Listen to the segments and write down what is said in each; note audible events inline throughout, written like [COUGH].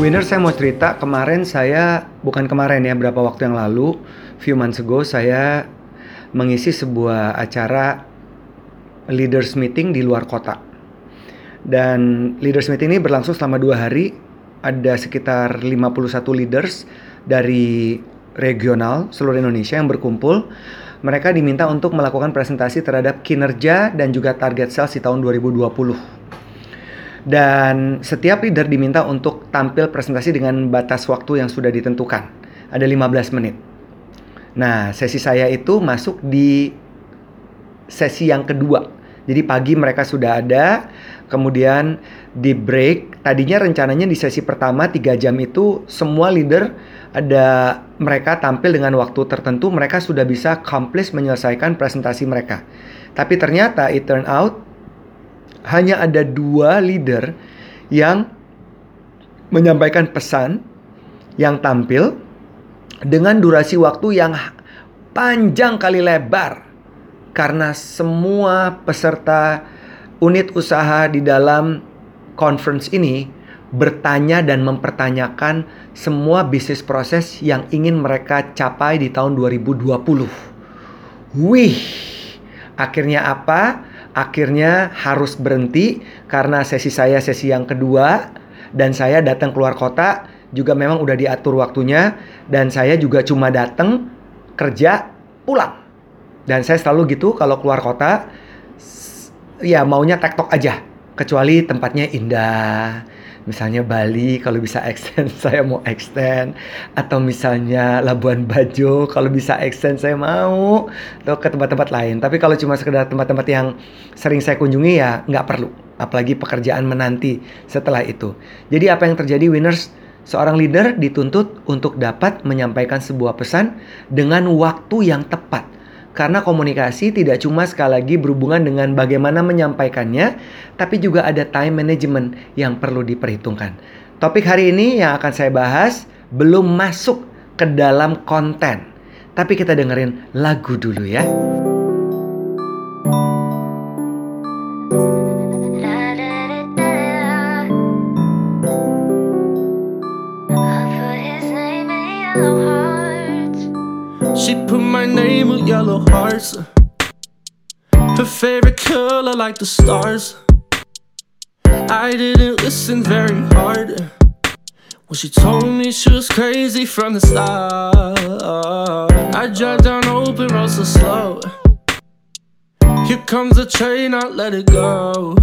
Winner saya mau cerita kemarin saya bukan kemarin ya berapa waktu yang lalu few months ago saya mengisi sebuah acara leaders meeting di luar kota. Dan leaders meeting ini berlangsung selama dua hari ada sekitar 51 leaders dari regional seluruh Indonesia yang berkumpul. Mereka diminta untuk melakukan presentasi terhadap kinerja dan juga target sales di tahun 2020 dan setiap leader diminta untuk tampil presentasi dengan batas waktu yang sudah ditentukan. Ada 15 menit. Nah, sesi saya itu masuk di sesi yang kedua. Jadi pagi mereka sudah ada, kemudian di break. Tadinya rencananya di sesi pertama 3 jam itu semua leader ada mereka tampil dengan waktu tertentu, mereka sudah bisa accomplish menyelesaikan presentasi mereka. Tapi ternyata it turn out hanya ada dua leader yang menyampaikan pesan yang tampil dengan durasi waktu yang panjang kali lebar karena semua peserta unit usaha di dalam conference ini bertanya dan mempertanyakan semua bisnis proses yang ingin mereka capai di tahun 2020. Wih, akhirnya apa? akhirnya harus berhenti karena sesi saya sesi yang kedua dan saya datang keluar kota juga memang udah diatur waktunya dan saya juga cuma datang kerja pulang. Dan saya selalu gitu kalau keluar kota ya maunya tektok aja kecuali tempatnya indah. Misalnya Bali kalau bisa extend [LAUGHS] saya mau extend. Atau misalnya Labuan Bajo kalau bisa extend saya mau. Atau ke tempat-tempat lain. Tapi kalau cuma sekedar tempat-tempat yang sering saya kunjungi ya nggak perlu apalagi pekerjaan menanti setelah itu jadi apa yang terjadi winners seorang leader dituntut untuk dapat menyampaikan sebuah pesan dengan waktu yang tepat karena komunikasi tidak cuma sekali lagi berhubungan dengan bagaimana menyampaikannya, tapi juga ada time management yang perlu diperhitungkan. Topik hari ini yang akan saya bahas belum masuk ke dalam konten, tapi kita dengerin lagu dulu ya. Her favorite color, like the stars. I didn't listen very hard when she told me she was crazy from the start. I drive down open roads so slow. Here comes the train, I let it go.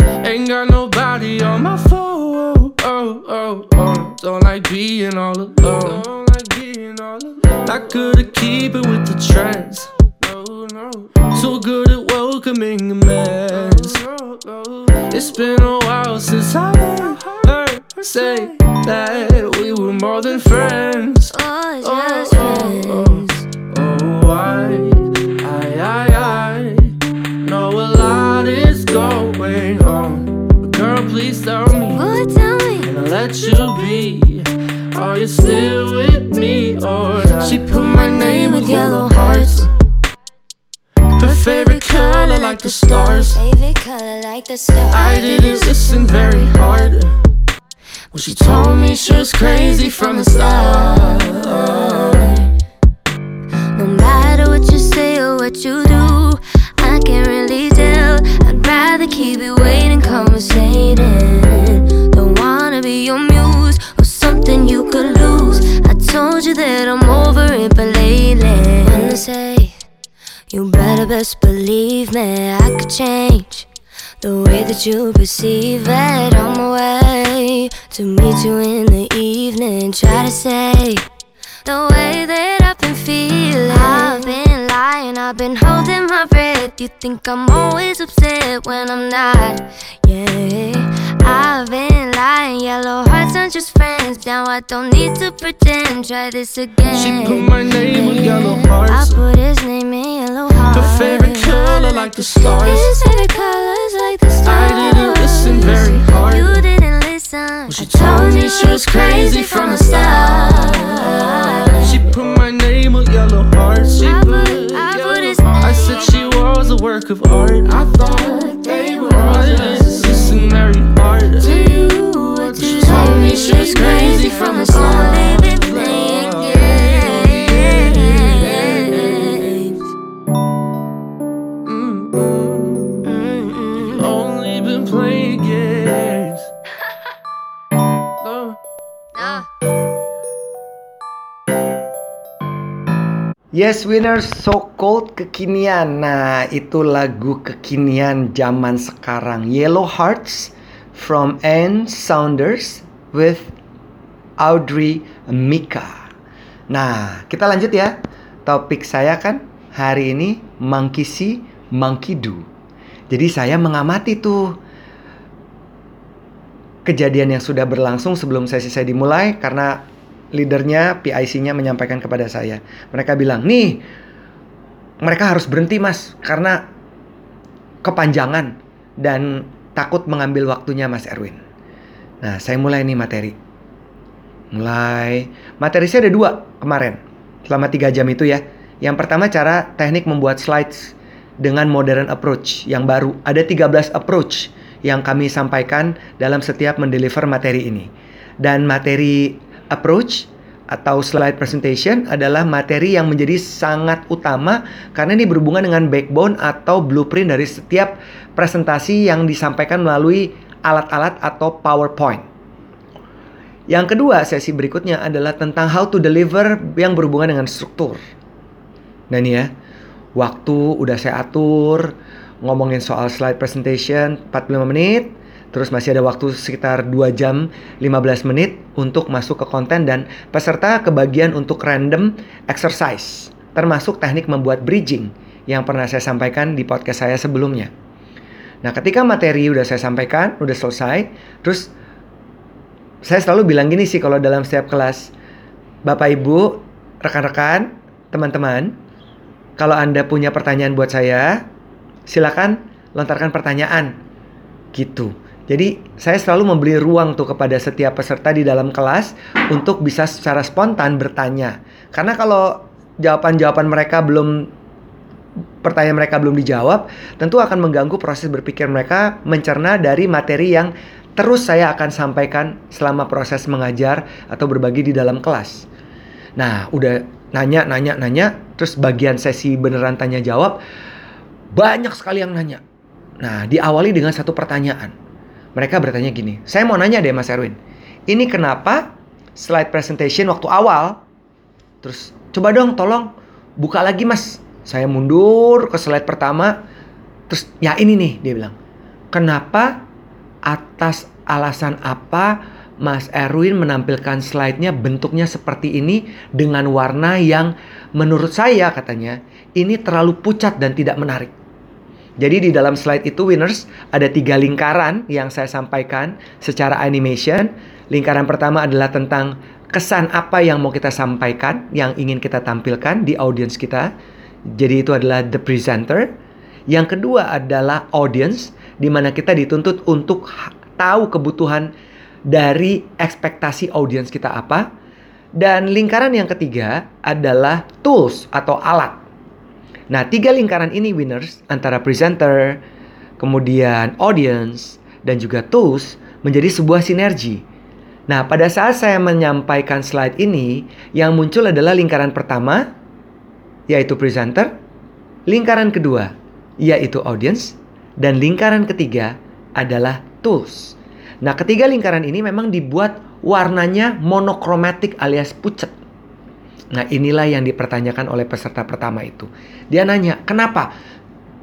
Ain't got nobody on my phone. Oh, oh, oh. Don't like being all alone. Don't like being all alone. I couldn't keep it with the trends. No, no. So good at welcoming a mess. It's been a while since I heard her say that we were more than friends. Oh, Oh, just oh, friends. oh, oh, I, I, I, I know a lot is going on. But girl, please tell me, Boy, tell me. and I'll let you be. Are you still with me or not? She put my name with yellow hearts. Her favorite color like the stars. Favorite color like the stars. I didn't listen very hard when she told me she was crazy from the start. No matter what you say or what you do, I can't really tell. I'd better best believe me, I could change. The way that you perceive it, on my way to meet you in the evening. Try to say the way that I've been feeling. I've been lying, I've been holding my breath. You think I'm always upset when I'm not. Yeah, I've been lying. Yellow hearts aren't just friends. Now I don't need to pretend. Try this again. She put my name with yellow hearts. I put his name in yellow hearts. The favorite color like the stars. His favorite colors like the stars. I didn't listen very hard. You didn't listen. She I told me she was crazy from the start. She my yellow. She I put- I put. I said she was a work of art. I thought Yes Winners So Cold kekinian. Nah itu lagu kekinian zaman sekarang. Yellow Hearts from Anne Saunders with Audrey Mika Nah kita lanjut ya. Topik saya kan hari ini Monkey See, Monkey Do. Jadi saya mengamati tuh Kejadian yang sudah berlangsung sebelum sesi saya dimulai Karena leadernya, PIC-nya menyampaikan kepada saya. Mereka bilang, nih, mereka harus berhenti mas, karena kepanjangan dan takut mengambil waktunya mas Erwin. Nah, saya mulai nih materi. Mulai, materi saya ada dua kemarin, selama tiga jam itu ya. Yang pertama cara teknik membuat slides dengan modern approach yang baru. Ada 13 approach yang kami sampaikan dalam setiap mendeliver materi ini. Dan materi approach atau slide presentation adalah materi yang menjadi sangat utama karena ini berhubungan dengan backbone atau blueprint dari setiap presentasi yang disampaikan melalui alat-alat atau PowerPoint. Yang kedua, sesi berikutnya adalah tentang how to deliver yang berhubungan dengan struktur. Nah ini ya, waktu udah saya atur, ngomongin soal slide presentation 45 menit, Terus masih ada waktu sekitar 2 jam 15 menit untuk masuk ke konten dan peserta kebagian untuk random exercise. Termasuk teknik membuat bridging yang pernah saya sampaikan di podcast saya sebelumnya. Nah ketika materi udah saya sampaikan, udah selesai, terus saya selalu bilang gini sih kalau dalam setiap kelas, Bapak Ibu, rekan-rekan, teman-teman, kalau Anda punya pertanyaan buat saya, silakan lontarkan pertanyaan. Gitu. Jadi saya selalu memberi ruang tuh kepada setiap peserta di dalam kelas untuk bisa secara spontan bertanya. Karena kalau jawaban-jawaban mereka belum pertanyaan mereka belum dijawab, tentu akan mengganggu proses berpikir mereka mencerna dari materi yang terus saya akan sampaikan selama proses mengajar atau berbagi di dalam kelas. Nah, udah nanya, nanya, nanya, terus bagian sesi beneran tanya jawab, banyak sekali yang nanya. Nah, diawali dengan satu pertanyaan mereka bertanya gini, saya mau nanya deh Mas Erwin, ini kenapa slide presentation waktu awal, terus coba dong tolong buka lagi Mas, saya mundur ke slide pertama, terus ya ini nih dia bilang, kenapa atas alasan apa Mas Erwin menampilkan slide-nya bentuknya seperti ini dengan warna yang menurut saya katanya ini terlalu pucat dan tidak menarik. Jadi di dalam slide itu winners ada tiga lingkaran yang saya sampaikan secara animation. Lingkaran pertama adalah tentang kesan apa yang mau kita sampaikan, yang ingin kita tampilkan di audience kita. Jadi itu adalah the presenter. Yang kedua adalah audience, di mana kita dituntut untuk tahu kebutuhan dari ekspektasi audience kita apa. Dan lingkaran yang ketiga adalah tools atau alat Nah, tiga lingkaran ini winners antara presenter, kemudian audience, dan juga tools menjadi sebuah sinergi. Nah, pada saat saya menyampaikan slide ini, yang muncul adalah lingkaran pertama, yaitu presenter, lingkaran kedua, yaitu audience, dan lingkaran ketiga adalah tools. Nah, ketiga lingkaran ini memang dibuat warnanya monokromatik alias pucat. Nah inilah yang dipertanyakan oleh peserta pertama itu. Dia nanya, kenapa?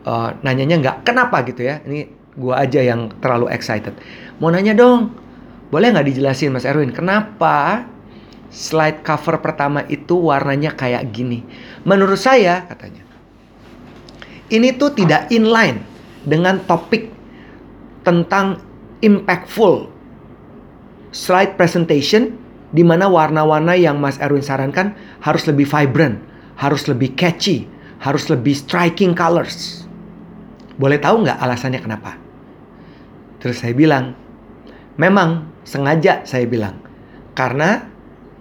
Uh, nanyanya nggak, kenapa gitu ya. Ini gua aja yang terlalu excited. Mau nanya dong, boleh nggak dijelasin Mas Erwin, kenapa slide cover pertama itu warnanya kayak gini? Menurut saya, katanya, ini tuh tidak inline dengan topik tentang impactful slide presentation di mana warna-warna yang Mas Erwin sarankan harus lebih vibrant, harus lebih catchy, harus lebih striking colors. Boleh tahu nggak alasannya kenapa? Terus saya bilang, memang sengaja saya bilang, karena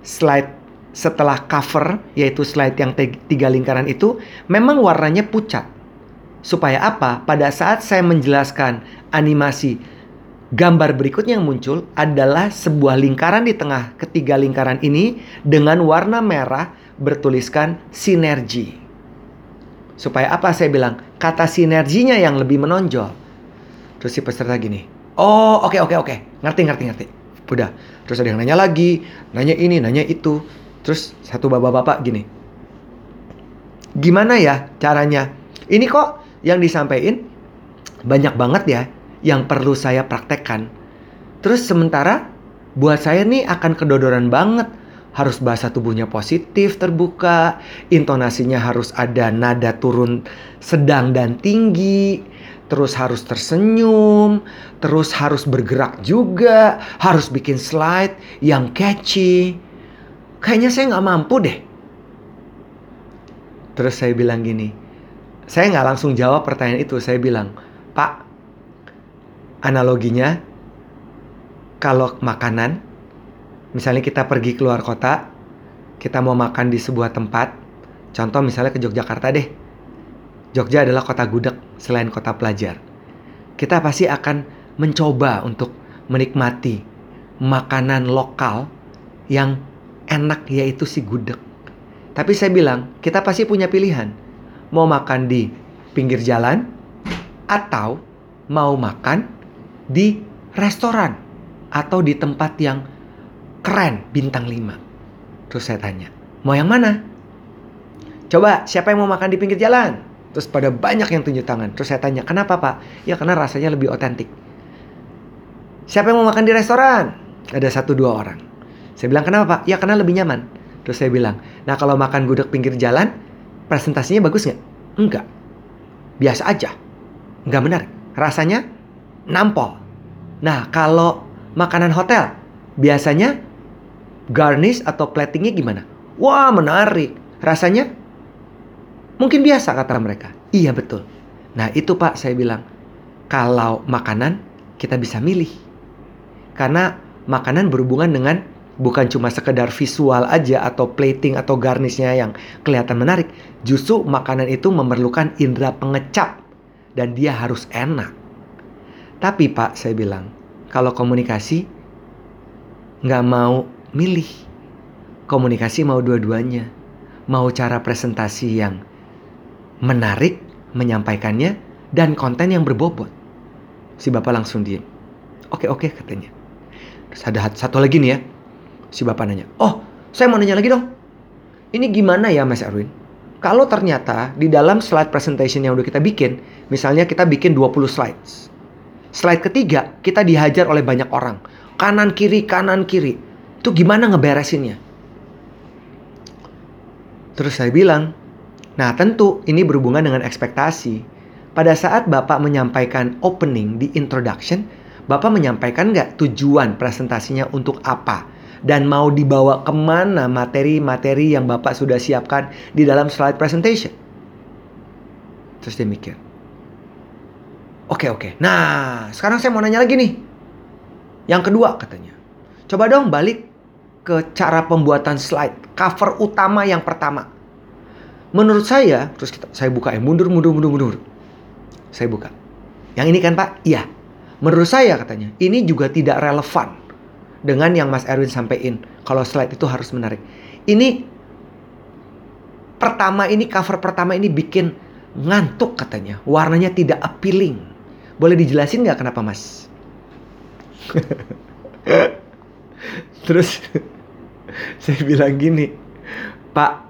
slide setelah cover, yaitu slide yang tiga lingkaran itu, memang warnanya pucat. Supaya apa? Pada saat saya menjelaskan animasi Gambar berikutnya yang muncul adalah sebuah lingkaran di tengah ketiga lingkaran ini dengan warna merah bertuliskan sinergi. Supaya apa saya bilang? Kata sinerginya yang lebih menonjol. Terus si peserta gini, oh oke oke oke, ngerti ngerti ngerti. Udah, terus ada yang nanya lagi, nanya ini, nanya itu. Terus satu bapak-bapak gini, gimana ya caranya? Ini kok yang disampaikan banyak banget ya yang perlu saya praktekkan. Terus sementara buat saya nih akan kedodoran banget. Harus bahasa tubuhnya positif, terbuka, intonasinya harus ada nada turun sedang dan tinggi, terus harus tersenyum, terus harus bergerak juga, harus bikin slide yang catchy. Kayaknya saya nggak mampu deh. Terus saya bilang gini, saya nggak langsung jawab pertanyaan itu. Saya bilang, Pak, analoginya kalau makanan, misalnya kita pergi keluar kota, kita mau makan di sebuah tempat, contoh misalnya ke Yogyakarta deh. Jogja adalah kota gudeg selain kota pelajar. Kita pasti akan mencoba untuk menikmati makanan lokal yang enak yaitu si gudeg. Tapi saya bilang, kita pasti punya pilihan. Mau makan di pinggir jalan atau mau makan di restoran atau di tempat yang keren bintang 5. Terus saya tanya, mau yang mana? Coba siapa yang mau makan di pinggir jalan? Terus pada banyak yang tunjuk tangan. Terus saya tanya, kenapa pak? Ya karena rasanya lebih otentik. Siapa yang mau makan di restoran? Ada satu dua orang. Saya bilang, kenapa pak? Ya karena lebih nyaman. Terus saya bilang, nah kalau makan gudeg pinggir jalan, presentasinya bagus nggak? Enggak. Biasa aja. Nggak menarik. Rasanya nampol. Nah kalau makanan hotel, biasanya garnish atau platingnya gimana? Wah menarik. Rasanya Mungkin biasa kata mereka. Iya betul. Nah itu pak saya bilang. Kalau makanan kita bisa milih. Karena makanan berhubungan dengan bukan cuma sekedar visual aja atau plating atau garnishnya yang kelihatan menarik. Justru makanan itu memerlukan indera pengecap dan dia harus enak. Tapi pak saya bilang kalau komunikasi nggak mau milih. Komunikasi mau dua-duanya. Mau cara presentasi yang menarik menyampaikannya dan konten yang berbobot. Si bapak langsung diem. Oke oke katanya. Terus ada satu lagi nih ya. Si bapak nanya, oh saya mau nanya lagi dong. Ini gimana ya Mas Erwin? Kalau ternyata di dalam slide presentation yang udah kita bikin, misalnya kita bikin 20 slides. Slide ketiga kita dihajar oleh banyak orang. Kanan kiri, kanan kiri. Itu gimana ngeberesinnya? Terus saya bilang, Nah, tentu ini berhubungan dengan ekspektasi. Pada saat Bapak menyampaikan opening di introduction, Bapak menyampaikan nggak tujuan presentasinya untuk apa? Dan mau dibawa ke mana materi-materi yang Bapak sudah siapkan di dalam slide presentation? Terus dia mikir. Oke, oke. Nah, sekarang saya mau nanya lagi nih. Yang kedua katanya. Coba dong balik ke cara pembuatan slide. Cover utama yang pertama Menurut saya, terus kita, saya buka ya, mundur, mundur, mundur, mundur. Saya buka. Yang ini kan Pak? Iya. Menurut saya katanya, ini juga tidak relevan dengan yang Mas Erwin sampaikan. Kalau slide itu harus menarik. Ini pertama ini cover pertama ini bikin ngantuk katanya. Warnanya tidak appealing. Boleh dijelasin nggak kenapa Mas? [LAUGHS] Terus saya bilang gini, Pak,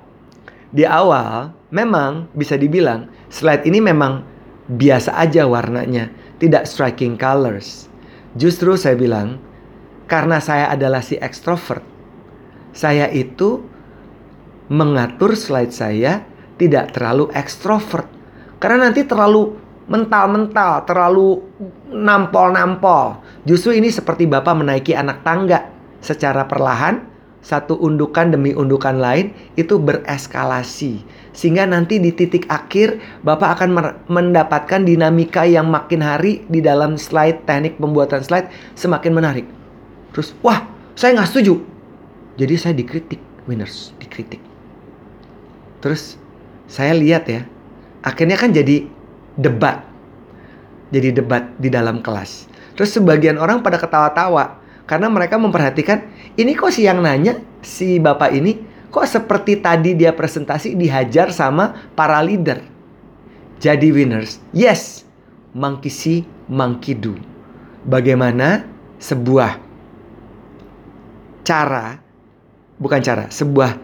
di awal memang bisa dibilang slide ini memang biasa aja warnanya, tidak striking colors. Justru saya bilang karena saya adalah si ekstrovert, saya itu mengatur slide saya tidak terlalu ekstrovert. Karena nanti terlalu mental-mental, terlalu nampol-nampol. Justru ini seperti Bapak menaiki anak tangga secara perlahan satu undukan demi undukan lain itu bereskalasi sehingga nanti di titik akhir Bapak akan mendapatkan dinamika yang makin hari di dalam slide teknik pembuatan slide semakin menarik. Terus wah saya nggak setuju. Jadi saya dikritik winners dikritik. Terus saya lihat ya akhirnya kan jadi debat jadi debat di dalam kelas. Terus sebagian orang pada ketawa-tawa karena mereka memperhatikan ini kok si yang nanya si bapak ini kok seperti tadi dia presentasi dihajar sama para leader. Jadi winners. Yes, monkey see, monkey do. Bagaimana sebuah cara, bukan cara, sebuah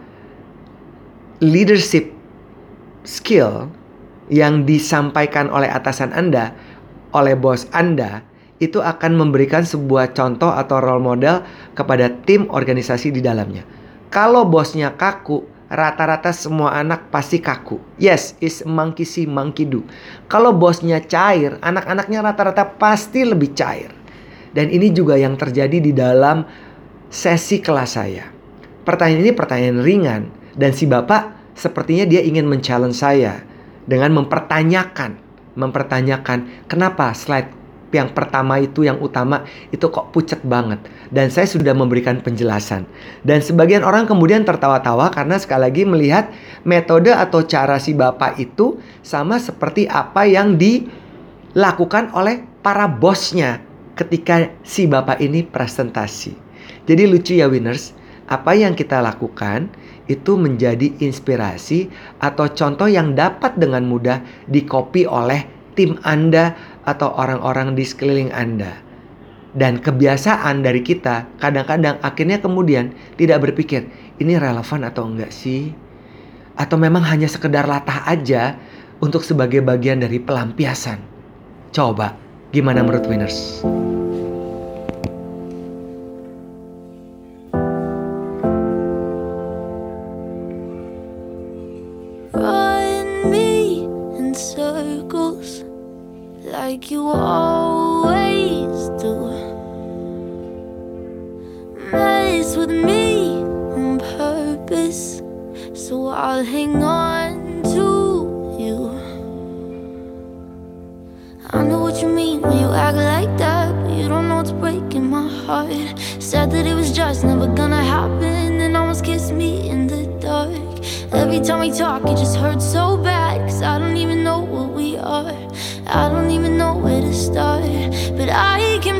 leadership skill yang disampaikan oleh atasan Anda, oleh bos Anda, itu akan memberikan sebuah contoh atau role model kepada tim organisasi di dalamnya. Kalau bosnya kaku, rata-rata semua anak pasti kaku. Yes, is monkey see, monkey do. Kalau bosnya cair, anak-anaknya rata-rata pasti lebih cair. Dan ini juga yang terjadi di dalam sesi kelas saya. Pertanyaan ini pertanyaan ringan dan si bapak sepertinya dia ingin men-challenge saya dengan mempertanyakan, mempertanyakan kenapa slide yang pertama itu yang utama itu kok pucat banget? Dan saya sudah memberikan penjelasan. Dan sebagian orang kemudian tertawa-tawa karena sekali lagi melihat metode atau cara si bapak itu sama seperti apa yang dilakukan oleh para bosnya ketika si bapak ini presentasi. Jadi lucu ya winners apa yang kita lakukan itu menjadi inspirasi atau contoh yang dapat dengan mudah dikopi oleh tim Anda atau orang-orang di sekeliling Anda. Dan kebiasaan dari kita kadang-kadang akhirnya kemudian tidak berpikir ini relevan atau enggak sih? Atau memang hanya sekedar latah aja untuk sebagai bagian dari pelampiasan. Coba, gimana menurut winners?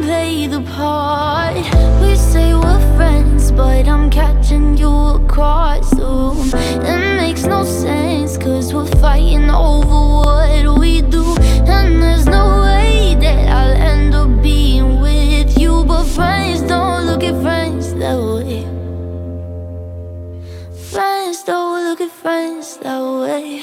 Play the part. We say we're friends, but I'm catching you across the room. It makes no sense, cause we're fighting over what we do. And there's no way that I'll end up being with you, but friends don't look at friends that way. Friends don't look at friends that way.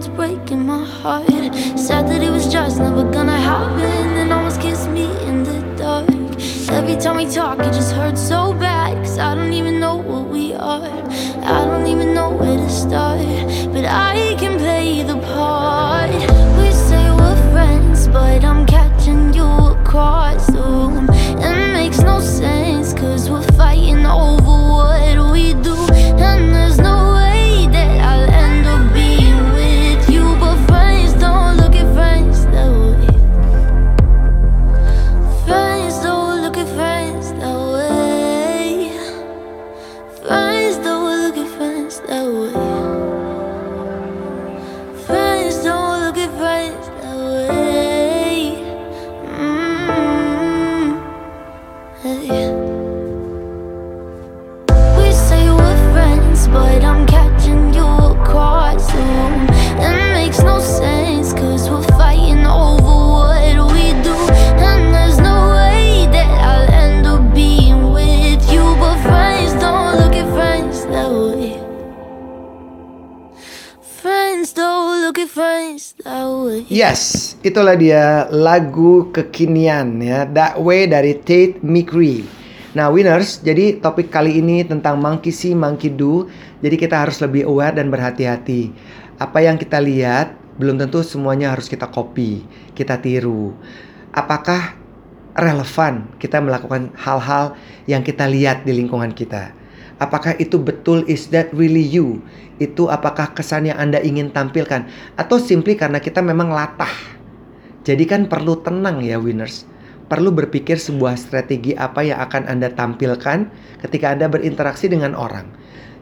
It's breaking my heart. Said that it was just never gonna happen, and almost kissed me in the dark. Every time we talk, it just hurts so bad, cause I don't even know what we are. I don't even know where to start, but I can play the part. We say we're friends, but I'm catching you across the room. It makes no sense, cause we're fighting over itulah dia lagu kekinian ya, That Way dari Tate McRae. Nah, winners, jadi topik kali ini tentang monkey see, monkey do. Jadi kita harus lebih aware dan berhati-hati. Apa yang kita lihat belum tentu semuanya harus kita copy, kita tiru. Apakah relevan kita melakukan hal-hal yang kita lihat di lingkungan kita? Apakah itu betul is that really you? Itu apakah kesan yang Anda ingin tampilkan atau simply karena kita memang latah? Jadi kan perlu tenang ya winners. perlu berpikir sebuah strategi apa yang akan Anda tampilkan ketika Anda berinteraksi dengan orang.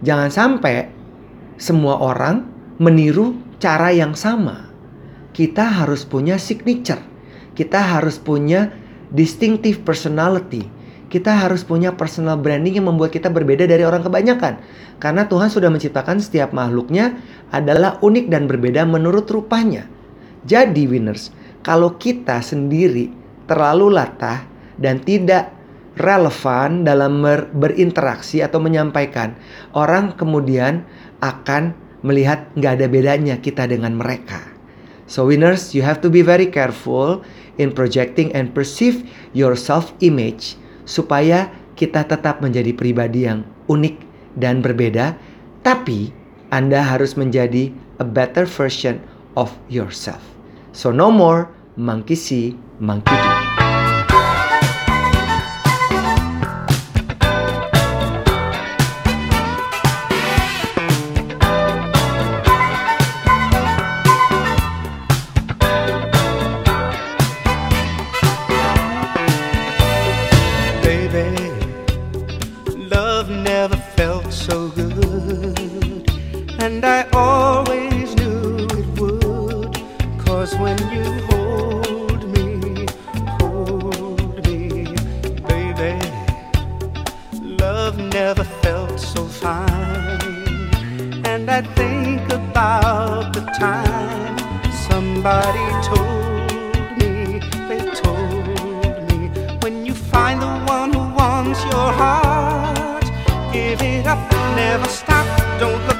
Jangan sampai semua orang meniru cara yang sama. Kita harus punya signature. Kita harus punya distinctive personality. Kita harus punya personal branding yang membuat kita berbeda dari orang kebanyakan. Karena Tuhan sudah menciptakan setiap makhluknya adalah unik dan berbeda menurut rupanya. Jadi winners, kalau kita sendiri terlalu latah dan tidak relevan dalam ber berinteraksi atau menyampaikan, orang kemudian akan melihat nggak ada bedanya kita dengan mereka. So winners, you have to be very careful in projecting and perceive your self-image supaya kita tetap menjadi pribadi yang unik dan berbeda, tapi Anda harus menjadi a better version of yourself. So no more monkey see, monkey do. Baby, love never felt so good. And I always. When you hold me, hold me, baby, love never felt so fine. And I think about the time somebody told me, they told me, when you find the one who wants your heart, give it up, never stop, don't look